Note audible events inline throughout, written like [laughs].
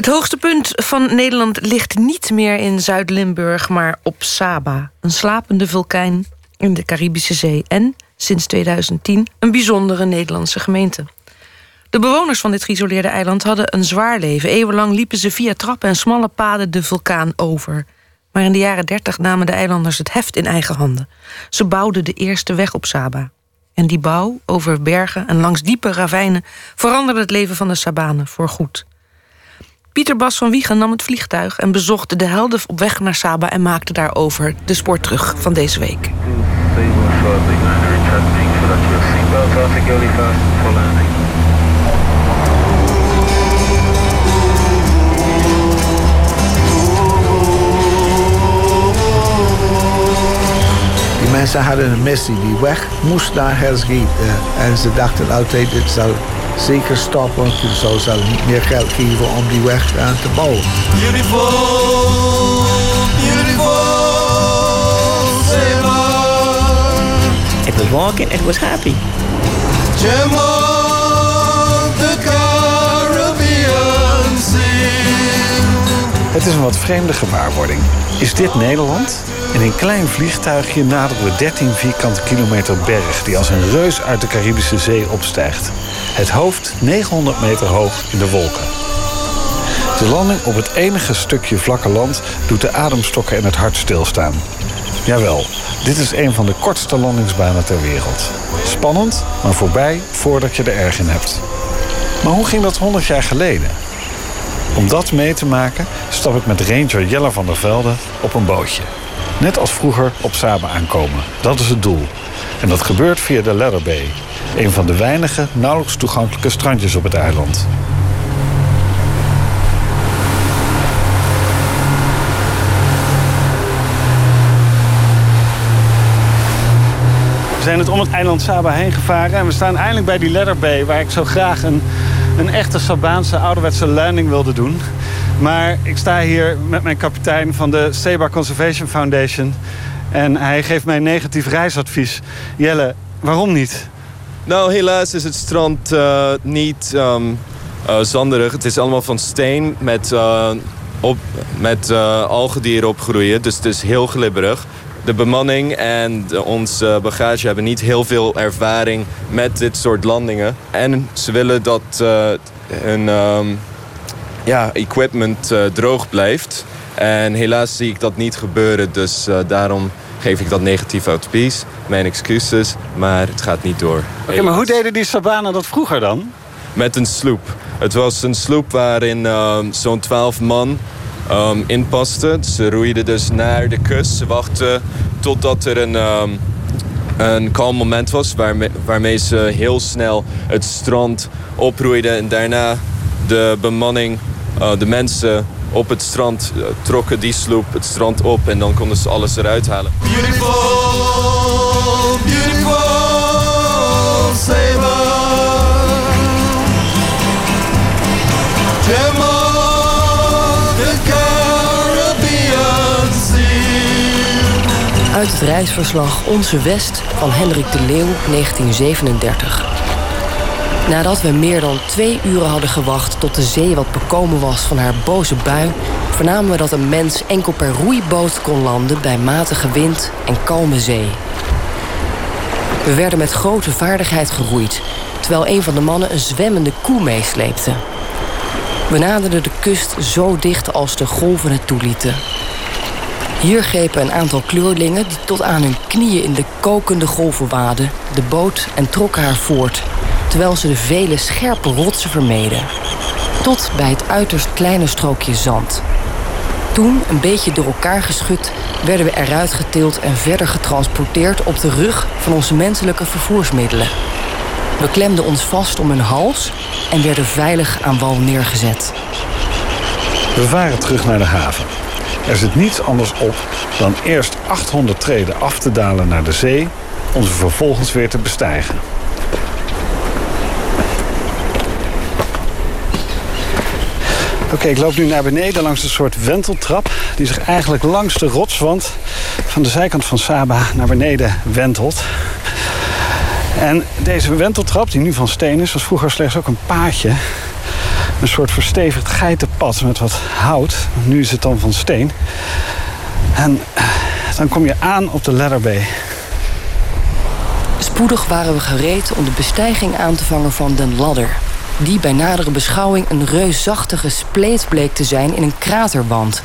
Het hoogste punt van Nederland ligt niet meer in Zuid-Limburg, maar op Saba, een slapende vulkaan in de Caribische Zee en sinds 2010 een bijzondere Nederlandse gemeente. De bewoners van dit geïsoleerde eiland hadden een zwaar leven. Eeuwenlang liepen ze via trappen en smalle paden de vulkaan over. Maar in de jaren 30 namen de eilanders het heft in eigen handen. Ze bouwden de eerste weg op Saba. En die bouw over bergen en langs diepe ravijnen veranderde het leven van de Sabanen voorgoed. Pieter Bas van Wiegen nam het vliegtuig en bezocht de helden op weg naar Saba en maakte daarover de spoor terug van deze week. Mensen hadden een missie. Die weg moest naar Hell's en ze dachten altijd, dit zal zeker stoppen. Toen zou ze niet meer geld geven om die weg aan te bouwen. Beautiful, beautiful, It was walking, it was happy. Het is een wat vreemde gewaarwording. Is dit Nederland? In een klein vliegtuigje naderen we 13 vierkante kilometer berg... die als een reus uit de Caribische Zee opstijgt. Het hoofd 900 meter hoog in de wolken. De landing op het enige stukje vlakke land doet de ademstokken en het hart stilstaan. Jawel, dit is een van de kortste landingsbanen ter wereld. Spannend, maar voorbij voordat je er erg in hebt. Maar hoe ging dat 100 jaar geleden? Om dat mee te maken stap ik met ranger Jelle van der Velde op een bootje. Net als vroeger op Saba aankomen. Dat is het doel. En dat gebeurt via de Leather Bay. Een van de weinige nauwelijks toegankelijke strandjes op het eiland. We zijn het om het eiland Saba heen gevaren en we staan eindelijk bij die Leather Bay... waar ik zo graag een, een echte Sabaanse ouderwetse landing wilde doen. Maar ik sta hier met mijn kapitein van de Seba Conservation Foundation... en hij geeft mij negatief reisadvies. Jelle, waarom niet? Nou, helaas is het strand uh, niet um, zanderig. Het is allemaal van steen met, uh, op, met algedieren opgroeien. Dus het is heel glibberig. De bemanning en ons bagage hebben niet heel veel ervaring met dit soort landingen. En ze willen dat hun um, ja, equipment droog blijft. En helaas zie ik dat niet gebeuren, dus daarom geef ik dat negatief advies. Mijn excuses, maar het gaat niet door. Oké, maar hoe deden die Sabanen dat vroeger dan? Met een sloep. Het was een sloep waarin um, zo'n twaalf man um, in pasten. Ze roeiden dus naar de kust. Ze wachten totdat er een, um, een kalm moment was... Waarmee, waarmee ze heel snel het strand oproeiden. En daarna de bemanning, uh, de mensen op het strand uh, trokken die sloep het strand op en dan konden ze alles eruit halen. Het reisverslag Onze West van Hendrik de Leeuw, 1937. Nadat we meer dan twee uren hadden gewacht tot de zee wat bekomen was van haar boze bui, vernamen we dat een mens enkel per roeiboot kon landen bij matige wind en kalme zee. We werden met grote vaardigheid geroeid, terwijl een van de mannen een zwemmende koe meesleepte. We naderden de kust zo dicht als de golven het toelieten. Hier grepen een aantal kleurlingen die tot aan hun knieën in de kokende golven waden de boot en trokken haar voort terwijl ze de vele scherpe rotsen vermeden. Tot bij het uiterst kleine strookje zand. Toen, een beetje door elkaar geschud, werden we eruit getild en verder getransporteerd op de rug van onze menselijke vervoersmiddelen. We klemden ons vast om hun hals en werden veilig aan wal neergezet. We varen terug naar de haven. Er zit niets anders op dan eerst 800 treden af te dalen naar de zee, om ze vervolgens weer te bestijgen. Oké, ik loop nu naar beneden langs een soort wenteltrap... die zich eigenlijk langs de rotswand van de zijkant van Saba naar beneden wentelt. En deze wenteltrap, die nu van steen is... was vroeger slechts ook een paadje Een soort verstevigd geitenpad met wat hout. Nu is het dan van steen. En eh, dan kom je aan op de Ladder Bay. Spoedig waren we gereed om de bestijging aan te vangen van den Ladder. Die bij nadere beschouwing een reusachtige spleet bleek te zijn in een kraterwand.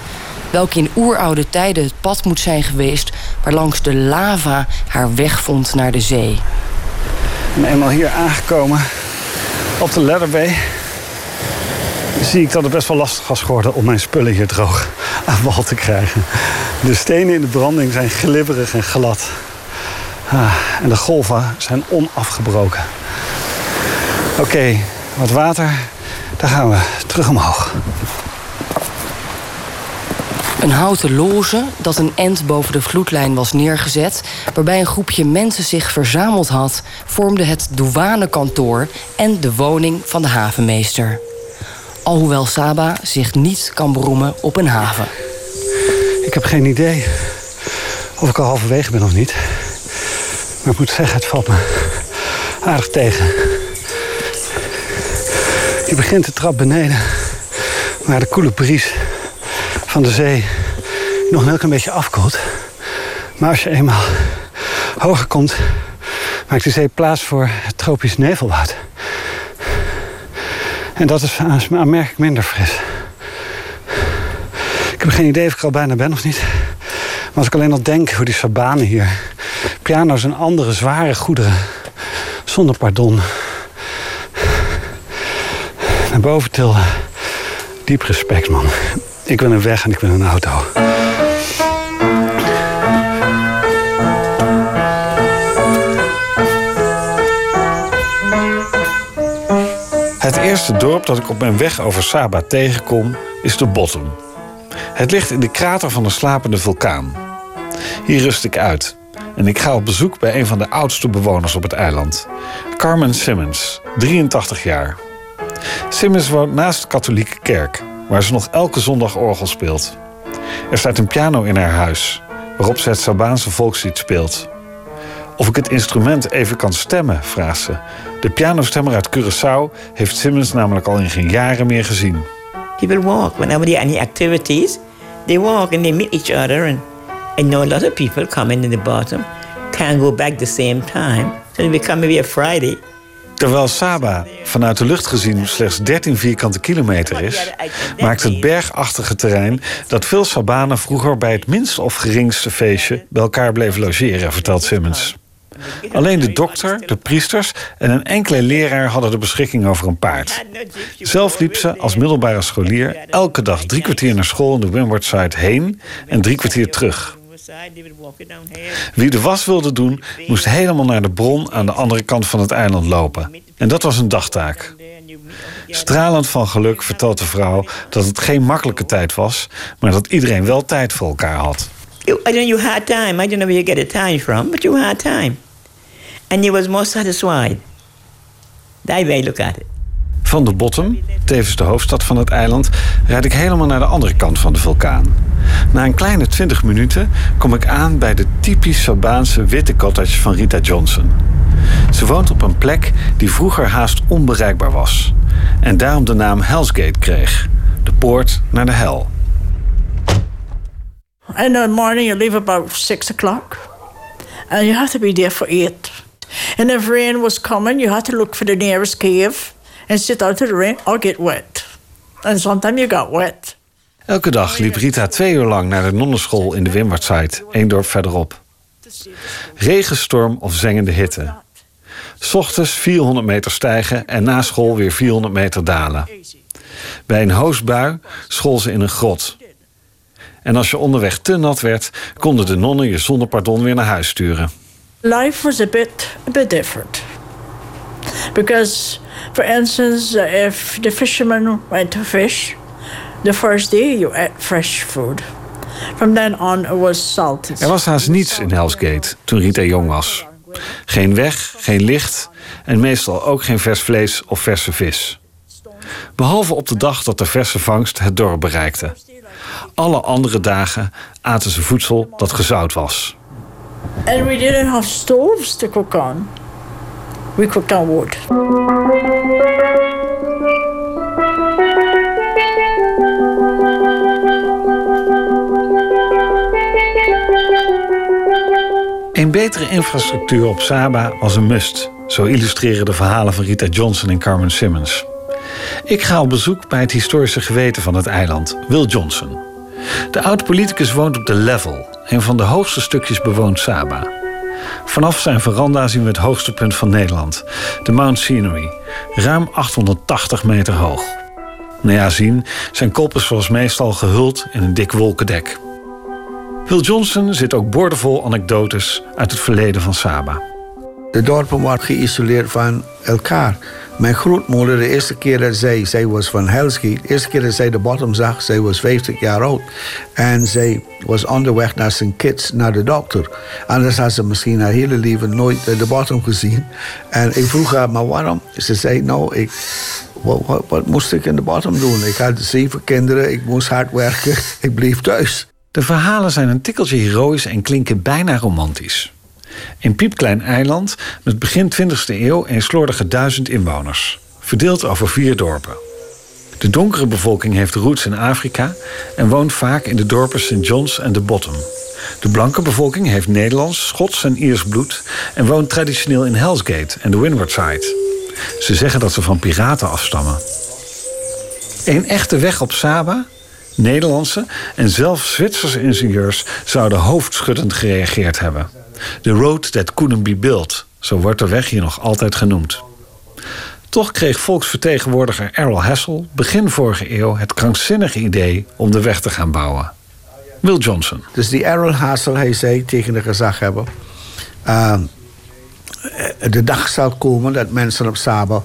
Welke in oeroude tijden het pad moet zijn geweest waarlangs de lava haar weg vond naar de zee. En eenmaal hier aangekomen op de Ladder Bay zie ik dat het best wel lastig was geworden om mijn spullen hier droog [laughs] aan wal te krijgen. De stenen in de branding zijn glibberig en glad. Ah, en de golven zijn onafgebroken. Oké, wat water. Daar gaan we terug omhoog. Een houten loge dat een end boven de vloedlijn was neergezet, waarbij een groepje mensen zich verzameld had, vormde het douanekantoor en de woning van de havenmeester. Alhoewel Saba zich niet kan beroemen op een haven. Ik heb geen idee of ik al halverwege ben of niet. Maar ik moet zeggen, het valt me aardig tegen. Je begint de trap beneden, waar de koele bries van de zee nog een heel klein beetje afkoelt. Maar als je eenmaal hoger komt, maakt de zee plaats voor het tropisch nevelwoud. En dat is aanmerkelijk minder fris. Ik heb geen idee of ik er al bijna ben of niet. Maar als ik alleen al denk hoe die sabanen hier... piano's en andere zware goederen... zonder pardon... naar boven tillen. Diep respect, man. Ik wil een weg en ik wil een auto. Het eerste dorp dat ik op mijn weg over Saba tegenkom is de Bottom. Het ligt in de krater van een slapende vulkaan. Hier rust ik uit en ik ga op bezoek bij een van de oudste bewoners op het eiland. Carmen Simmons, 83 jaar. Simmons woont naast de katholieke kerk, waar ze nog elke zondag orgel speelt. Er staat een piano in haar huis, waarop ze het Sabaanse volkslied speelt. Of ik het instrument even kan stemmen, vraagt ze. De pianostemmer uit Curaçao heeft Simmons namelijk al in geen jaren meer gezien. People walk whenever there are any activities. They walk and they meet each other. And I know a lot of people coming in the bottom can't go back the same time. So they become maybe a Friday. Terwijl Saba vanuit de lucht gezien slechts 13 vierkante kilometer is, maakt het bergachtige terrein dat veel Sabanen vroeger bij het minste of geringste feestje bij elkaar bleven logeren, vertelt Simmons. Alleen de dokter, de priesters en een enkele leraar hadden de beschikking over een paard. Zelf liep ze als middelbare scholier elke dag drie kwartier naar school in de Windward heen en drie kwartier terug. Wie de was wilde doen, moest helemaal naar de bron aan de andere kant van het eiland lopen. En dat was een dagtaak. Stralend van geluk vertelt de vrouw dat het geen makkelijke tijd was, maar dat iedereen wel tijd voor elkaar had. I you had time. I don't know where you get the time from, but you had time. And you was more satisfied. That way look at it. Van de Bottom, tevens de hoofdstad van het eiland, rijd ik helemaal naar de andere kant van de vulkaan. Na een kleine 20 minuten kom ik aan bij de typisch Sabaanse witte cottage van Rita Johnson. Ze woont op een plek die vroeger haast onbereikbaar was. En daarom de naam Hell's Gate kreeg. De poort naar de hel. In the morning, you leave about six o'clock, and you have to be there for eight. And if rain was coming, you had to look for the nearest cave and sit out the rain or get wet. And sometimes you got wet. Elke dag liep Rita twee uur lang naar de nonnenschool in de Wimwardside, één dorp verderop. Regenstorm of zengende hitte. Ochtends 400 meter stijgen en na school weer 400 meter dalen. Bij een hoosbui school ze in een grot. En als je onderweg te nat werd, konden de nonnen je zonder pardon weer naar huis sturen. Life was a bit, a bit different. Because, for instance, if the fishermen went to fish, the first day you ate fresh food. From then on, it was salted. Er was haast niets in Hell's Gate toen Rita jong was. Geen weg, geen licht en meestal ook geen vers vlees of verse vis. Behalve op de dag dat de verse vangst het dorp bereikte. Alle andere dagen aten ze voedsel dat gezout was. And we didn't have stoves to cook on. We cooked on wood. Een betere infrastructuur op Saba was een must. Zo illustreren de verhalen van Rita Johnson en Carmen Simmons. Ik ga op bezoek bij het historische geweten van het eiland, Will Johnson. De oud-politicus woont op de Level, een van de hoogste stukjes bewoond Saba. Vanaf zijn veranda zien we het hoogste punt van Nederland, de Mount Scenery, ruim 880 meter hoog. Nou ja, zien, zijn kop is zoals meestal gehuld in een dik wolkendek. Will Johnson zit ook boordevol anekdotes uit het verleden van Saba. De dorpen waren geïsoleerd van elkaar. Mijn grootmoeder, de eerste keer dat zij, zij was van Hellsgate, de eerste keer dat zij de bottom zag, zij was 50 jaar oud. En zij was onderweg naar St. Kitts, naar de dokter. Anders had ze misschien haar hele leven nooit de bottom gezien. En ik vroeg haar, maar waarom? Ze zei, nou, ik, wat, wat, wat moest ik in de bottom doen? Ik had zeven kinderen, ik moest hard werken, [laughs] ik bleef thuis. De verhalen zijn een tikkeltje heroïs en klinken bijna romantisch. Een piepklein eiland met begin 20e eeuw een slordige duizend inwoners, verdeeld over vier dorpen. De donkere bevolking heeft roots in Afrika en woont vaak in de dorpen St. John's en de Bottom. De blanke bevolking heeft Nederlands, Schots en Iers bloed en woont traditioneel in Hellsgate en de Windward Side. Ze zeggen dat ze van piraten afstammen. Een echte weg op Saba, Nederlandse en zelfs Zwitserse ingenieurs zouden hoofdschuddend gereageerd hebben. The road that couldn't be built, zo wordt de weg hier nog altijd genoemd. Toch kreeg volksvertegenwoordiger Errol Hassel begin vorige eeuw het krankzinnige idee om de weg te gaan bouwen. Will Johnson. Dus die Errol Hassel, hij zei tegen de gezaghebber... Uh, de dag zal komen dat mensen op Saba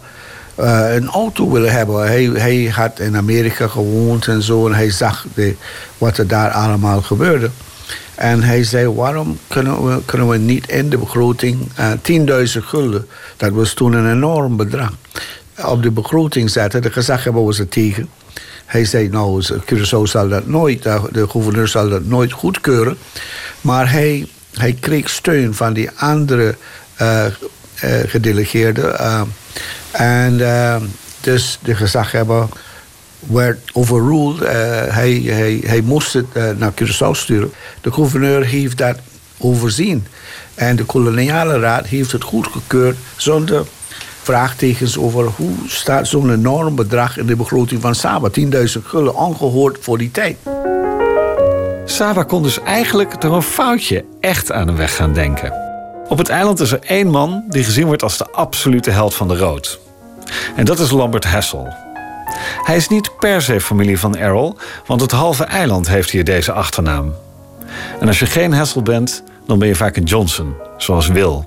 uh, een auto willen hebben. Hij, hij had in Amerika gewoond en zo... en hij zag wat er daar allemaal gebeurde. En hij zei, waarom kunnen we, kunnen we niet in de begroting uh, 10.000 gulden... dat was toen een enorm bedrag... op de begroting zetten. De gezaghebber was er tegen. Hij zei, nou, Curaçao zal dat nooit... de gouverneur zal dat nooit goedkeuren. Maar hij, hij kreeg steun van die andere uh, gedelegeerden... en dus de gezaghebber werd overruled. Uh, hij, hij, hij moest het uh, naar Curaçao sturen. De gouverneur heeft dat overzien. En de koloniale raad heeft het goedgekeurd zonder vraagtekens over hoe staat zo'n enorm bedrag in de begroting van Saba. 10.000 gulden, ongehoord voor die tijd. Saba kon dus eigenlijk door een foutje echt aan een weg gaan denken. Op het eiland is er één man die gezien wordt als de absolute held van de rood. En dat is Lambert Hessel, hij is niet per se familie van Errol, want het halve eiland heeft hier deze achternaam. En als je geen Hessel bent, dan ben je vaak een Johnson, zoals Will.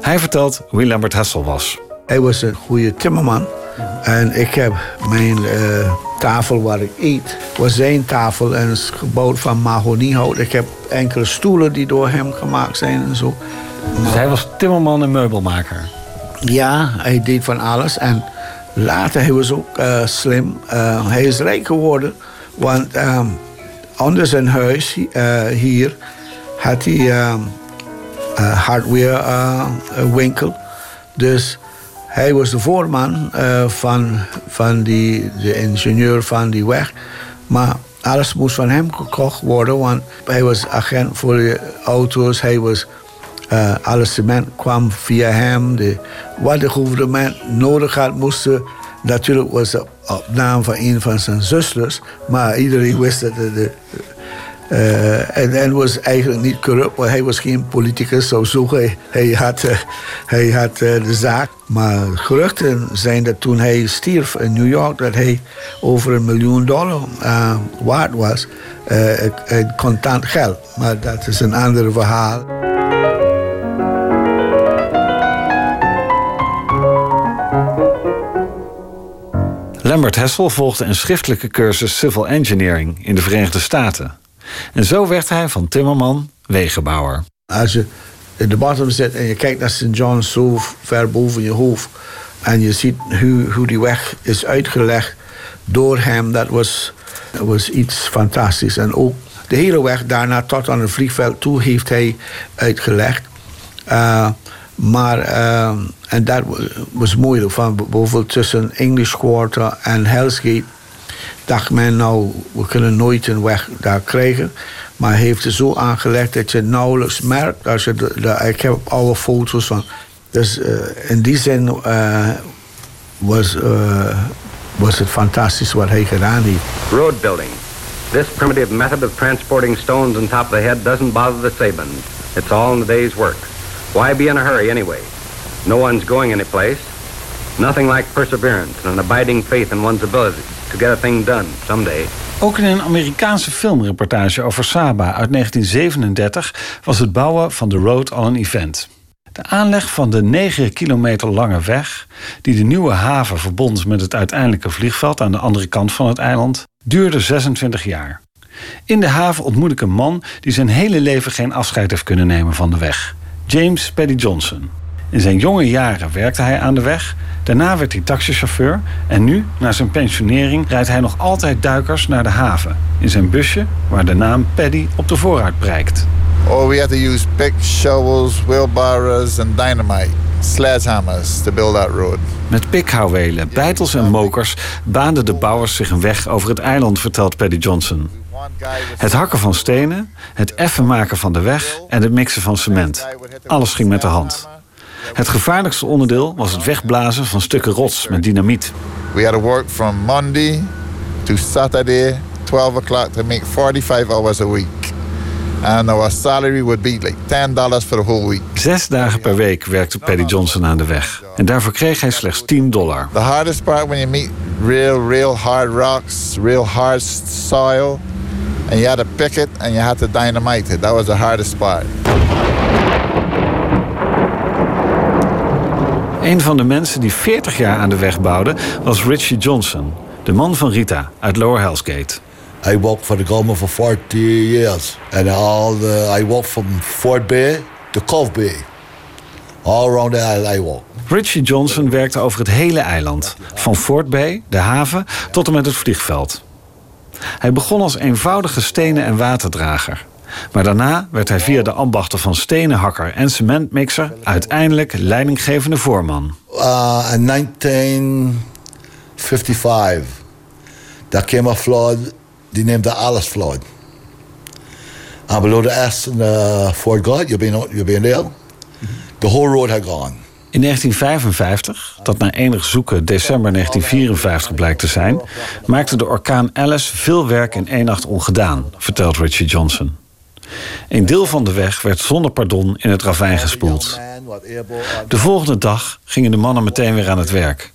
Hij vertelt wie Lambert Hessel was. Hij was een goede timmerman. En ik heb mijn uh, tafel waar ik eet, was zijn tafel en is gebouwd van mahoniehout. Ik heb enkele stoelen die door hem gemaakt zijn en zo. Dus hij was timmerman en meubelmaker? Ja, hij deed van alles. En Later hij was ook uh, slim. Uh, hij is rijk geworden. Want um, onder zijn huis uh, hier had hij um, hardware winkel. Dus hij was de voorman van, van die, de ingenieur van die weg. Maar alles moest van hem gekocht worden, want hij was agent voor de auto's. Hij was uh, alle cement kwam via hem. De, wat de gouvernement nodig had, moesten. Natuurlijk was op naam van een van zijn zusters. Maar iedereen wist dat. De, uh, en hij was eigenlijk niet corrupt, want hij was geen politicus. Zo zo hij, hij had, hij had de zaak. Maar geruchten zijn dat toen hij stierf in New York... dat hij over een miljoen dollar waard was. in contant geld. Maar dat is een ander verhaal. Lambert Hessel volgde een schriftelijke cursus Civil Engineering in de Verenigde Staten. En zo werd hij van timmerman wegenbouwer. Als je in de bottom zit en je kijkt naar St. John zo ver boven je hoofd... en je ziet hoe, hoe die weg is uitgelegd door hem... dat was, was iets fantastisch. En ook de hele weg daarna tot aan het vliegveld toe heeft hij uitgelegd... Uh, maar, uh, en dat was moeilijk. Van bijvoorbeeld tussen English Quarter en Hell's dacht men nou, we kunnen nooit een weg daar krijgen. Maar hij heeft het zo aangelegd dat je nauwelijks merkt. Als je de, de, ik heb alle foto's van. Dus uh, in die zin uh, was, uh, was het fantastisch wat hij gedaan heeft. Road building. This primitive method of transporting stones on top of the head doesn't bother the Sabins. It's all in the day's work. Why be in a hurry anyway? No one's going anyplace. Nothing like perseverance and an abiding faith in one's ability to get a thing done someday. Ook in een Amerikaanse filmreportage over Saba uit 1937 was het bouwen van de road al een event. De aanleg van de 9 kilometer lange weg, die de nieuwe haven verbond met het uiteindelijke vliegveld aan de andere kant van het eiland, duurde 26 jaar. In de haven ontmoet ik een man die zijn hele leven geen afscheid heeft kunnen nemen van de weg: James Paddy Johnson. In zijn jonge jaren werkte hij aan de weg. Daarna werd hij taxichauffeur. En nu, na zijn pensionering, rijdt hij nog altijd duikers naar de haven. In zijn busje, waar de naam Paddy op de vooruit prijkt. Oh, we had to use picks, shovels, wheelbarrows and dynamite. Sledgehammers to build that road. Met pikhouwelen, bijtels en mokers baanden de bouwers zich een weg over het eiland, vertelt Paddy Johnson. Het hakken van stenen, het effen maken van de weg en het mixen van cement. Alles ging met de hand. Het gevaarlijkste onderdeel was het wegblazen van stukken rots met dynamiet. We had to work from Monday to Saturday, 12 o'clock to make 45 hours a week. And our salary would be like $10 for the whole week. Zes dagen per week werkte Paddy Johnson aan de weg. En daarvoor kreeg hij slechts 10 dollar. The hardest part when you meet real, real hard rocks, real hard soil. And you had to pick it and you had to dynamite it. That was the hardest part. Een van de mensen die 40 jaar aan de weg bouwden was Richie Johnson, de man van Rita uit Lower Hells Gate. I worked for the government for 40 years. And all the, I worked from Fort Bay to Cove Bay. All around the island I work. Richie Johnson werkte over het hele eiland. Van Fort Bay, de haven, tot en met het vliegveld. Hij begon als eenvoudige stenen- en waterdrager. Maar daarna werd hij via de ambachten van stenenhakker en cementmixer uiteindelijk leidinggevende voorman. Uh, in 1955, there came a flood, die the Alice flood. And below the S in uh, Fort God, you've been, you've been there, the whole road had gone. In 1955, dat na enig zoeken december 1954 blijkt te zijn, maakte de orkaan Alice veel werk in één nacht ongedaan, vertelt Richie Johnson. Een deel van de weg werd zonder pardon in het ravijn gespoeld. De volgende dag gingen de mannen meteen weer aan het werk.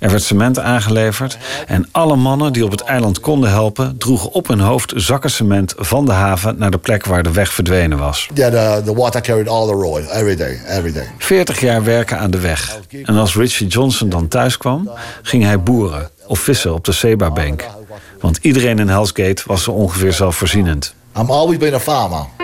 Er werd cement aangeleverd en alle mannen die op het eiland konden helpen... droegen op hun hoofd zakken cement van de haven naar de plek waar de weg verdwenen was. Yeah, the, the water carried all the every day, every day. 40 jaar werken aan de weg. En als Richie Johnson dan thuis kwam, ging hij boeren of vissen op de Seba-bank. Want iedereen in Hell's Gate was zo ongeveer zelfvoorzienend. I'm always been a farmer.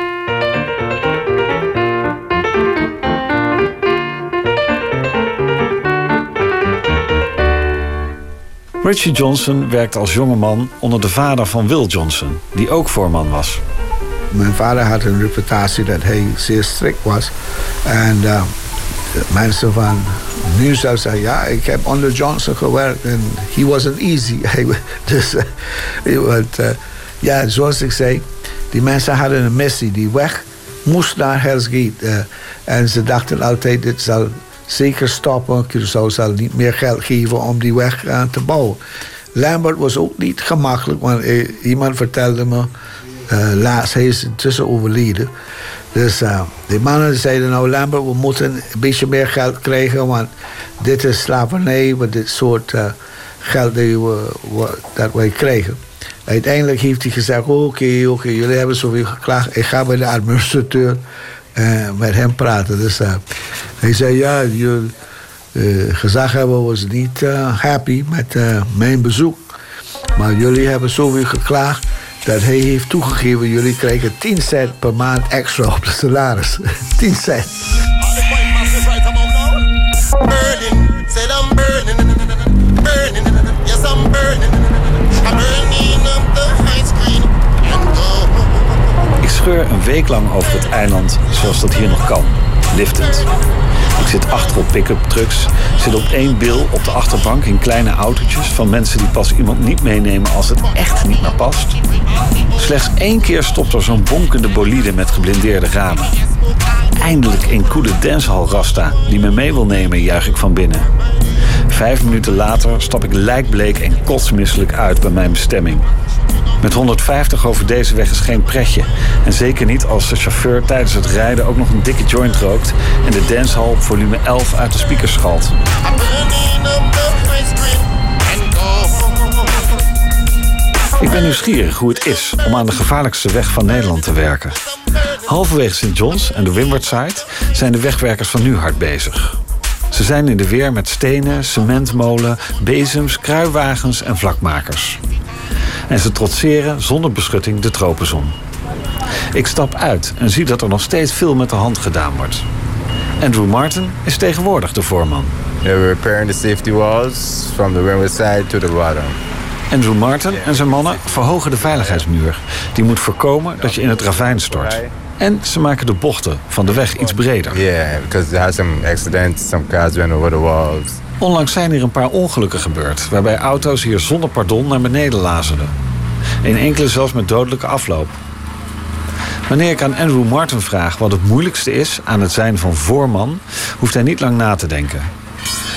Richie Johnson werkte als jongeman onder de vader van Will Johnson, die ook voorman was. Mijn vader had een reputatie dat hij zeer strikt was. En uh, mensen van nu zou zeggen, ja, ik heb onder Johnson gewerkt en he wasn't easy. [laughs] dus, want, uh, ja, zoals ik zei, die mensen hadden een missie. Die weg moest naar Hell's Gate. en ze dachten altijd, dit zal zeker stoppen. Curaçao zal niet meer geld geven om die weg uh, te bouwen. Lambert was ook niet gemakkelijk, want eh, iemand vertelde me uh, laatst, hij is intussen overleden. Dus uh, die mannen zeiden nou Lambert, we moeten een beetje meer geld krijgen, want dit is slavernij, met dit soort geld die we, dat wij krijgen. Uiteindelijk heeft hij gezegd, oké, oké, jullie hebben zoveel geklaagd, ik ga bij de administrateur uh, met hem praten. Dus uh, hij zei, ja, je uh, gezaghebber was niet happy met mijn bezoek. Maar jullie hebben zoveel geklaagd dat hij heeft toegegeven... jullie krijgen 10 cent per maand extra op de salaris. [laughs] 10 cent. Scheur een week lang over het eiland zoals dat hier nog kan. Liftend. Ik zit achter op pick-up trucks, zit op één bil op de achterbank in kleine autootjes van mensen die pas iemand niet meenemen als het echt niet meer past. Slechts één keer stopt er zo'n bonkende bolide met geblindeerde ramen. Eindelijk een coole dancehall rasta die me mee wil nemen, juich ik van binnen. Vijf minuten later stap ik lijkbleek en kotsmisselijk uit bij mijn bestemming. Met 150 over deze weg is geen pretje. En zeker niet als de chauffeur tijdens het rijden ook nog een dikke joint rookt en de dancehall op volume 11 uit de speakers schalt. Ik ben nieuwsgierig hoe het is om aan de gevaarlijkste weg van Nederland te werken. Halverwege St. John's en de Windward zijn de wegwerkers van nu hard bezig. Ze zijn in de weer met stenen, cementmolen, bezems, kruiwagens en vlakmakers. En ze trotseren zonder beschutting de tropenzon. Ik stap uit en zie dat er nog steeds veel met de hand gedaan wordt. Andrew Martin is tegenwoordig de voorman. They're repairing the safety walls from the windward side to the bottom. Andrew Martin en zijn mannen verhogen de veiligheidsmuur. Die moet voorkomen dat je in het ravijn stort. En ze maken de bochten van de weg iets breder. Yeah, because there some accidents, some cars went over the walls. Onlangs zijn hier een paar ongelukken gebeurd... waarbij auto's hier zonder pardon naar beneden lazerden. In enkele zelfs met dodelijke afloop. Wanneer ik aan Andrew Martin vraag wat het moeilijkste is aan het zijn van voorman... hoeft hij niet lang na te denken.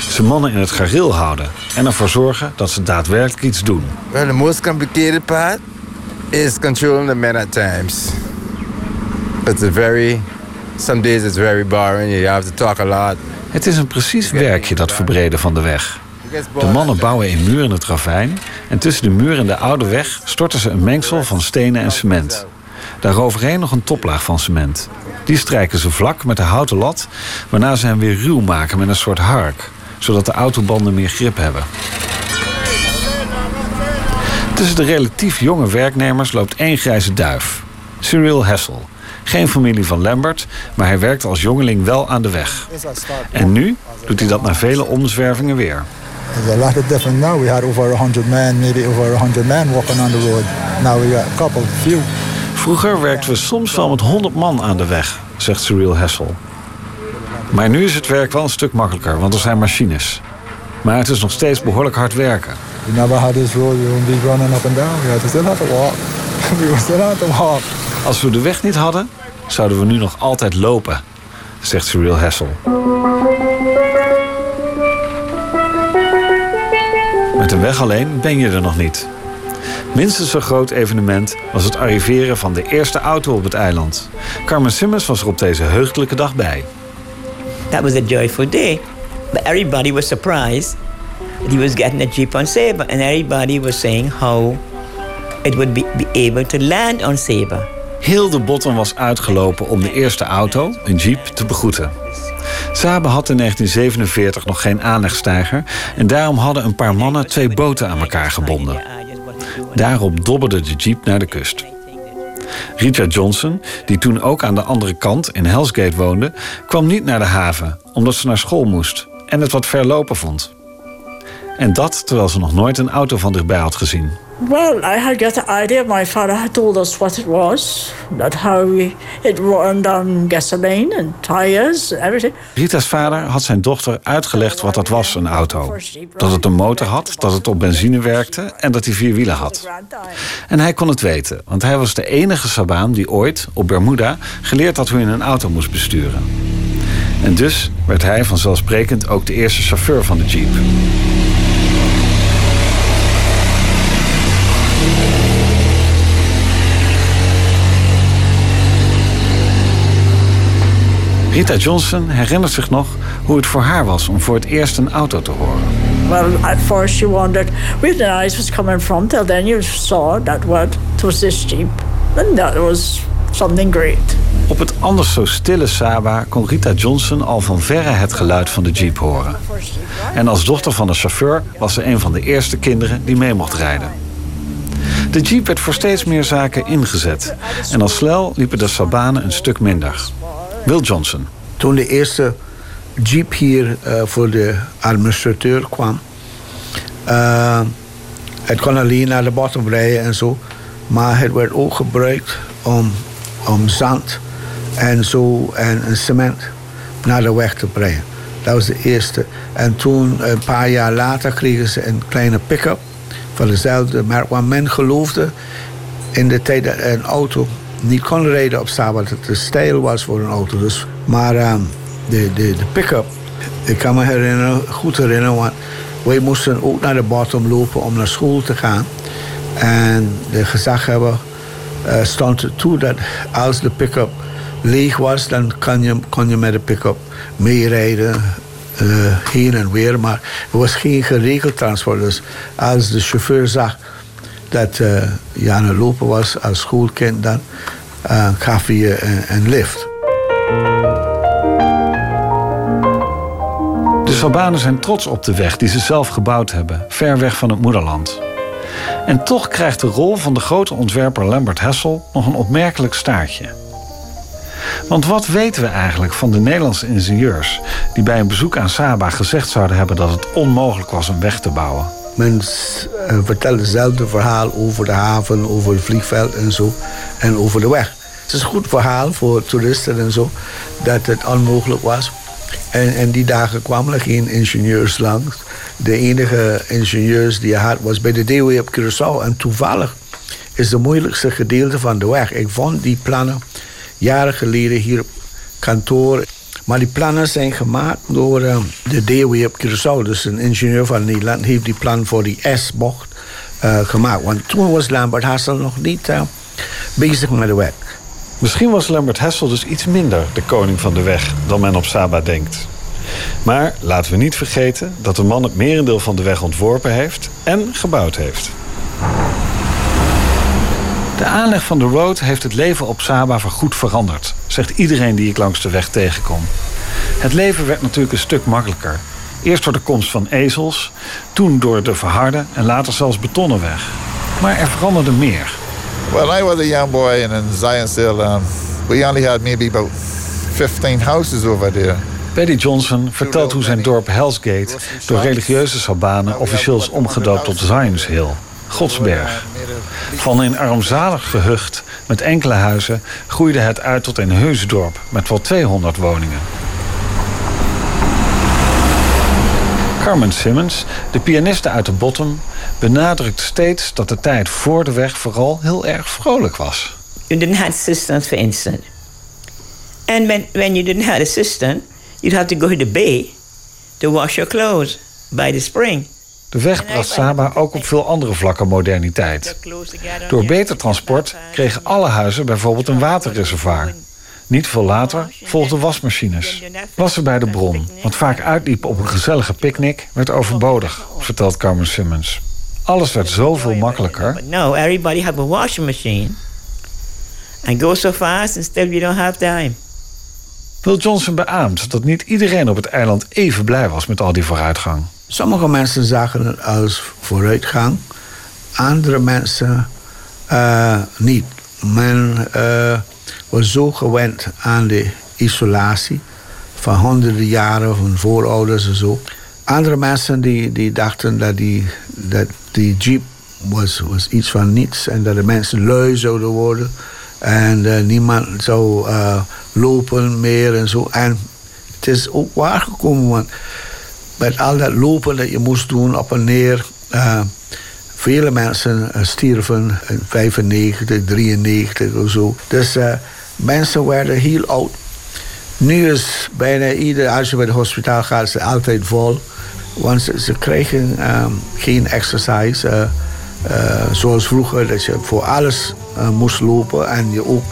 Zijn mannen in het gareel houden en ervoor zorgen dat ze daadwerkelijk iets doen. Well, the most complicated part is controlling the men at times. It's a very, some days it's very boring. You have to talk a lot. Het is een precies werkje, dat verbreden van de weg. De mannen bouwen een muur in het ravijn... en tussen de muur en de oude weg storten ze een mengsel van stenen en cement. Daaroverheen nog een toplaag van cement. Die strijken ze vlak met de houten lat... waarna ze hem weer ruw maken met een soort hark... zodat de autobanden meer grip hebben. Tussen de relatief jonge werknemers loopt één grijze duif. Cyril Hessel. Geen familie van Lambert, maar hij werkt als jongeling wel aan de weg. En nu doet hij dat na vele omzwervingen weer. There's a lot of different now. We had over 100 men, maybe over 100 men walking on the road. Now we got a couple, few. Vroeger werkten we soms wel met 100 man aan de weg, zegt Cyril Hessel. Maar nu is het werk wel een stuk makkelijker, want er zijn machines. Maar het is nog steeds behoorlijk hard werken. We never had this road. We be running up and down. We had to still have to walk. [laughs] we still have to walk. Als we de weg niet hadden, zouden we nu nog altijd lopen, zegt Cyril Hessel. Met een weg alleen ben je er nog niet. Minstens zo'n groot evenement was het arriveren van de eerste auto op het eiland. Carmen Simmons was er op deze heugelijke dag bij. That was a joyful day. But everybody was surprised he was getting a Jeep on Sabre. And everybody was saying how it would be, be able to land on Sabre. Heel de botten was uitgelopen om de eerste auto, een Jeep, te begroeten. Sabe had in 1947 nog geen aanlegstijger... en daarom hadden een paar mannen twee boten aan elkaar gebonden. Daarop dobberde de jeep naar de kust. Rita Johnson, die toen ook aan de andere kant in Hellsgate woonde... kwam niet naar de haven, omdat ze naar school moest... en het wat ver lopen vond. En dat terwijl ze nog nooit een auto van dichtbij had gezien. Well, I had got the idea. My father had told us what it was, that how we, it run on gasoline and tires everything. Rita's vader had zijn dochter uitgelegd wat dat was, een auto. Dat het een motor had, dat het op benzine werkte en dat hij vier wielen had. En hij kon het weten, want hij was de enige Sabaan die ooit op Bermuda geleerd had hoe je een auto moest besturen. En dus werd hij vanzelfsprekend ook de eerste chauffeur van de Jeep. Rita Johnson herinnert zich nog hoe het voor haar was om voor het eerst een auto te horen. Well, at first you wondered where the noise was coming from. Till then you saw that what it was this jeep, and that was something great. Op het anders zo stille Saba kon Rita Johnson al van verre het geluid van de jeep horen. En als dochter van de chauffeur was ze een van de eerste kinderen die mee mocht rijden. De jeep werd voor steeds meer zaken ingezet. En al snel liepen de Sabanen een stuk minder. Will Johnson. Toen de eerste jeep hier uh, voor de administrateur kwam... Uh, het kon alleen naar de bottom rijden en zo. Maar het werd ook gebruikt om, om zand en zo en, en cement naar de weg te brengen. Dat was de eerste. En toen, een paar jaar later, kregen ze een kleine pick-up van dezelfde merk. Want men geloofde in de tijd dat een auto niet kon rijden op Saba, dat het te stijl was voor een auto. Dus, maar um, de, de, de pick-up, ik kan me herinneren, goed herinneren, want wij moesten ook naar de bottom lopen om naar school te gaan. En de gezaghebber uh, stond toe dat als de pick-up leeg was, dan kon je, kon je met de pick-up meerijden. Uh, heen en weer, maar er was geen geregeld transport. Dus als de chauffeur zag dat uh, je aan het lopen was als schoolkind, dan uh, gaf hij een lift. De Sabanen zijn trots op de weg die ze zelf gebouwd hebben, ver weg van het moederland. En toch krijgt de rol van de grote ontwerper Lambert Hessel nog een opmerkelijk staartje. Want wat weten we eigenlijk van de Nederlandse ingenieurs die bij een bezoek aan Saba gezegd zouden hebben dat het onmogelijk was een weg te bouwen? Men uh, vertelt hetzelfde verhaal over de haven, over het vliegveld en zo. En over de weg. Het is een goed verhaal voor toeristen en zo. Dat het onmogelijk was. En, en die dagen kwamen er geen ingenieurs langs. De enige ingenieurs die je had was bij de DOE op Curaçao. En toevallig is het moeilijkste gedeelte van de weg. Ik vond die plannen jaren geleden hier op kantoor. Maar die plannen zijn gemaakt door uh, de DOE op Curaçao. Dus een ingenieur van Nederland heeft die plan voor die S-bocht uh, gemaakt. Want toen was Lambert Hassel nog niet uh, bezig met de weg. Misschien was Lambert Hessel dus iets minder de koning van de weg dan men op Saba denkt. Maar laten we niet vergeten dat de man het merendeel van de weg ontworpen heeft en gebouwd heeft. De aanleg van de road heeft het leven op Saba voorgoed veranderd, zegt iedereen die ik langs de weg tegenkom. Het leven werd natuurlijk een stuk makkelijker. Eerst door de komst van ezels, toen door de verharde en later zelfs betonnen weg. Maar er veranderde meer. Well, I was a young boy and in Zionsville, um, we only had maybe about 15 houses over there. Paddy Johnson vertelt hoe zijn dorp Hellsgate door religieuze Sabanen officieel is omgedoopt tot Zions Hill, Godsberg. Van een armzalig gehucht met enkele huizen groeide het uit tot een heus dorp met wel 200 woningen. Carmen Simmons, de pianiste uit de Bottom, benadrukt steeds dat de tijd voor de weg vooral heel erg vrolijk was. You didn't have assistance, for instance. And when, when you didn't have assistance, you'd have to go to the bay to wash your clothes by the spring. De weg bracht Saba ook op veel andere vlakken moderniteit. Door beter transport kregen alle huizen bijvoorbeeld een waterreservoir. Niet veel later volgden wasmachines. Wassen bij de bron, wat vaak uitliep op een gezellige picknick, werd overbodig, vertelt Carmen Simmons. Alles werd zoveel makkelijker. No, everybody have a washing machine. And go so fast and still you don't have time. Will Johnson beaamt dat niet iedereen op het eiland even blij was met al die vooruitgang. Sommige mensen zagen het als vooruitgang, andere mensen uh, niet. Men uh, was zo gewend aan de isolatie van honderden jaren van voorouders en zo. Andere mensen die, die dachten dat die, dat die jeep was, was iets van niets en dat de mensen lui zouden worden en niemand zou uh, lopen meer en zo. En het is ook waargekomen, want met al dat lopen dat je moest doen op en neer. Uh, vele mensen stierven in 95, 93 of zo. Dus mensen werden heel oud. Nu is bijna ieder, als je bij het hospitaal gaat, is altijd vol. Want ze, ze krijgen um, geen exercise. Zoals vroeger, dat je voor alles moest lopen. En je ook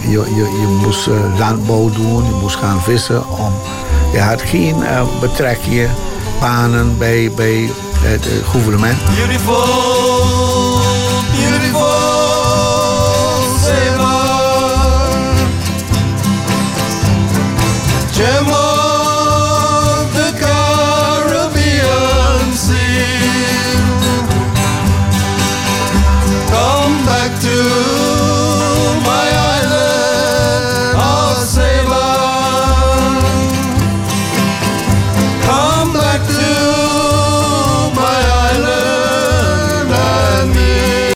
je, je, je moest landbouw doen, je moest gaan vissen. Om, je had geen betrekking, banen bij, bij het gouvernement. Beautiful, beautiful,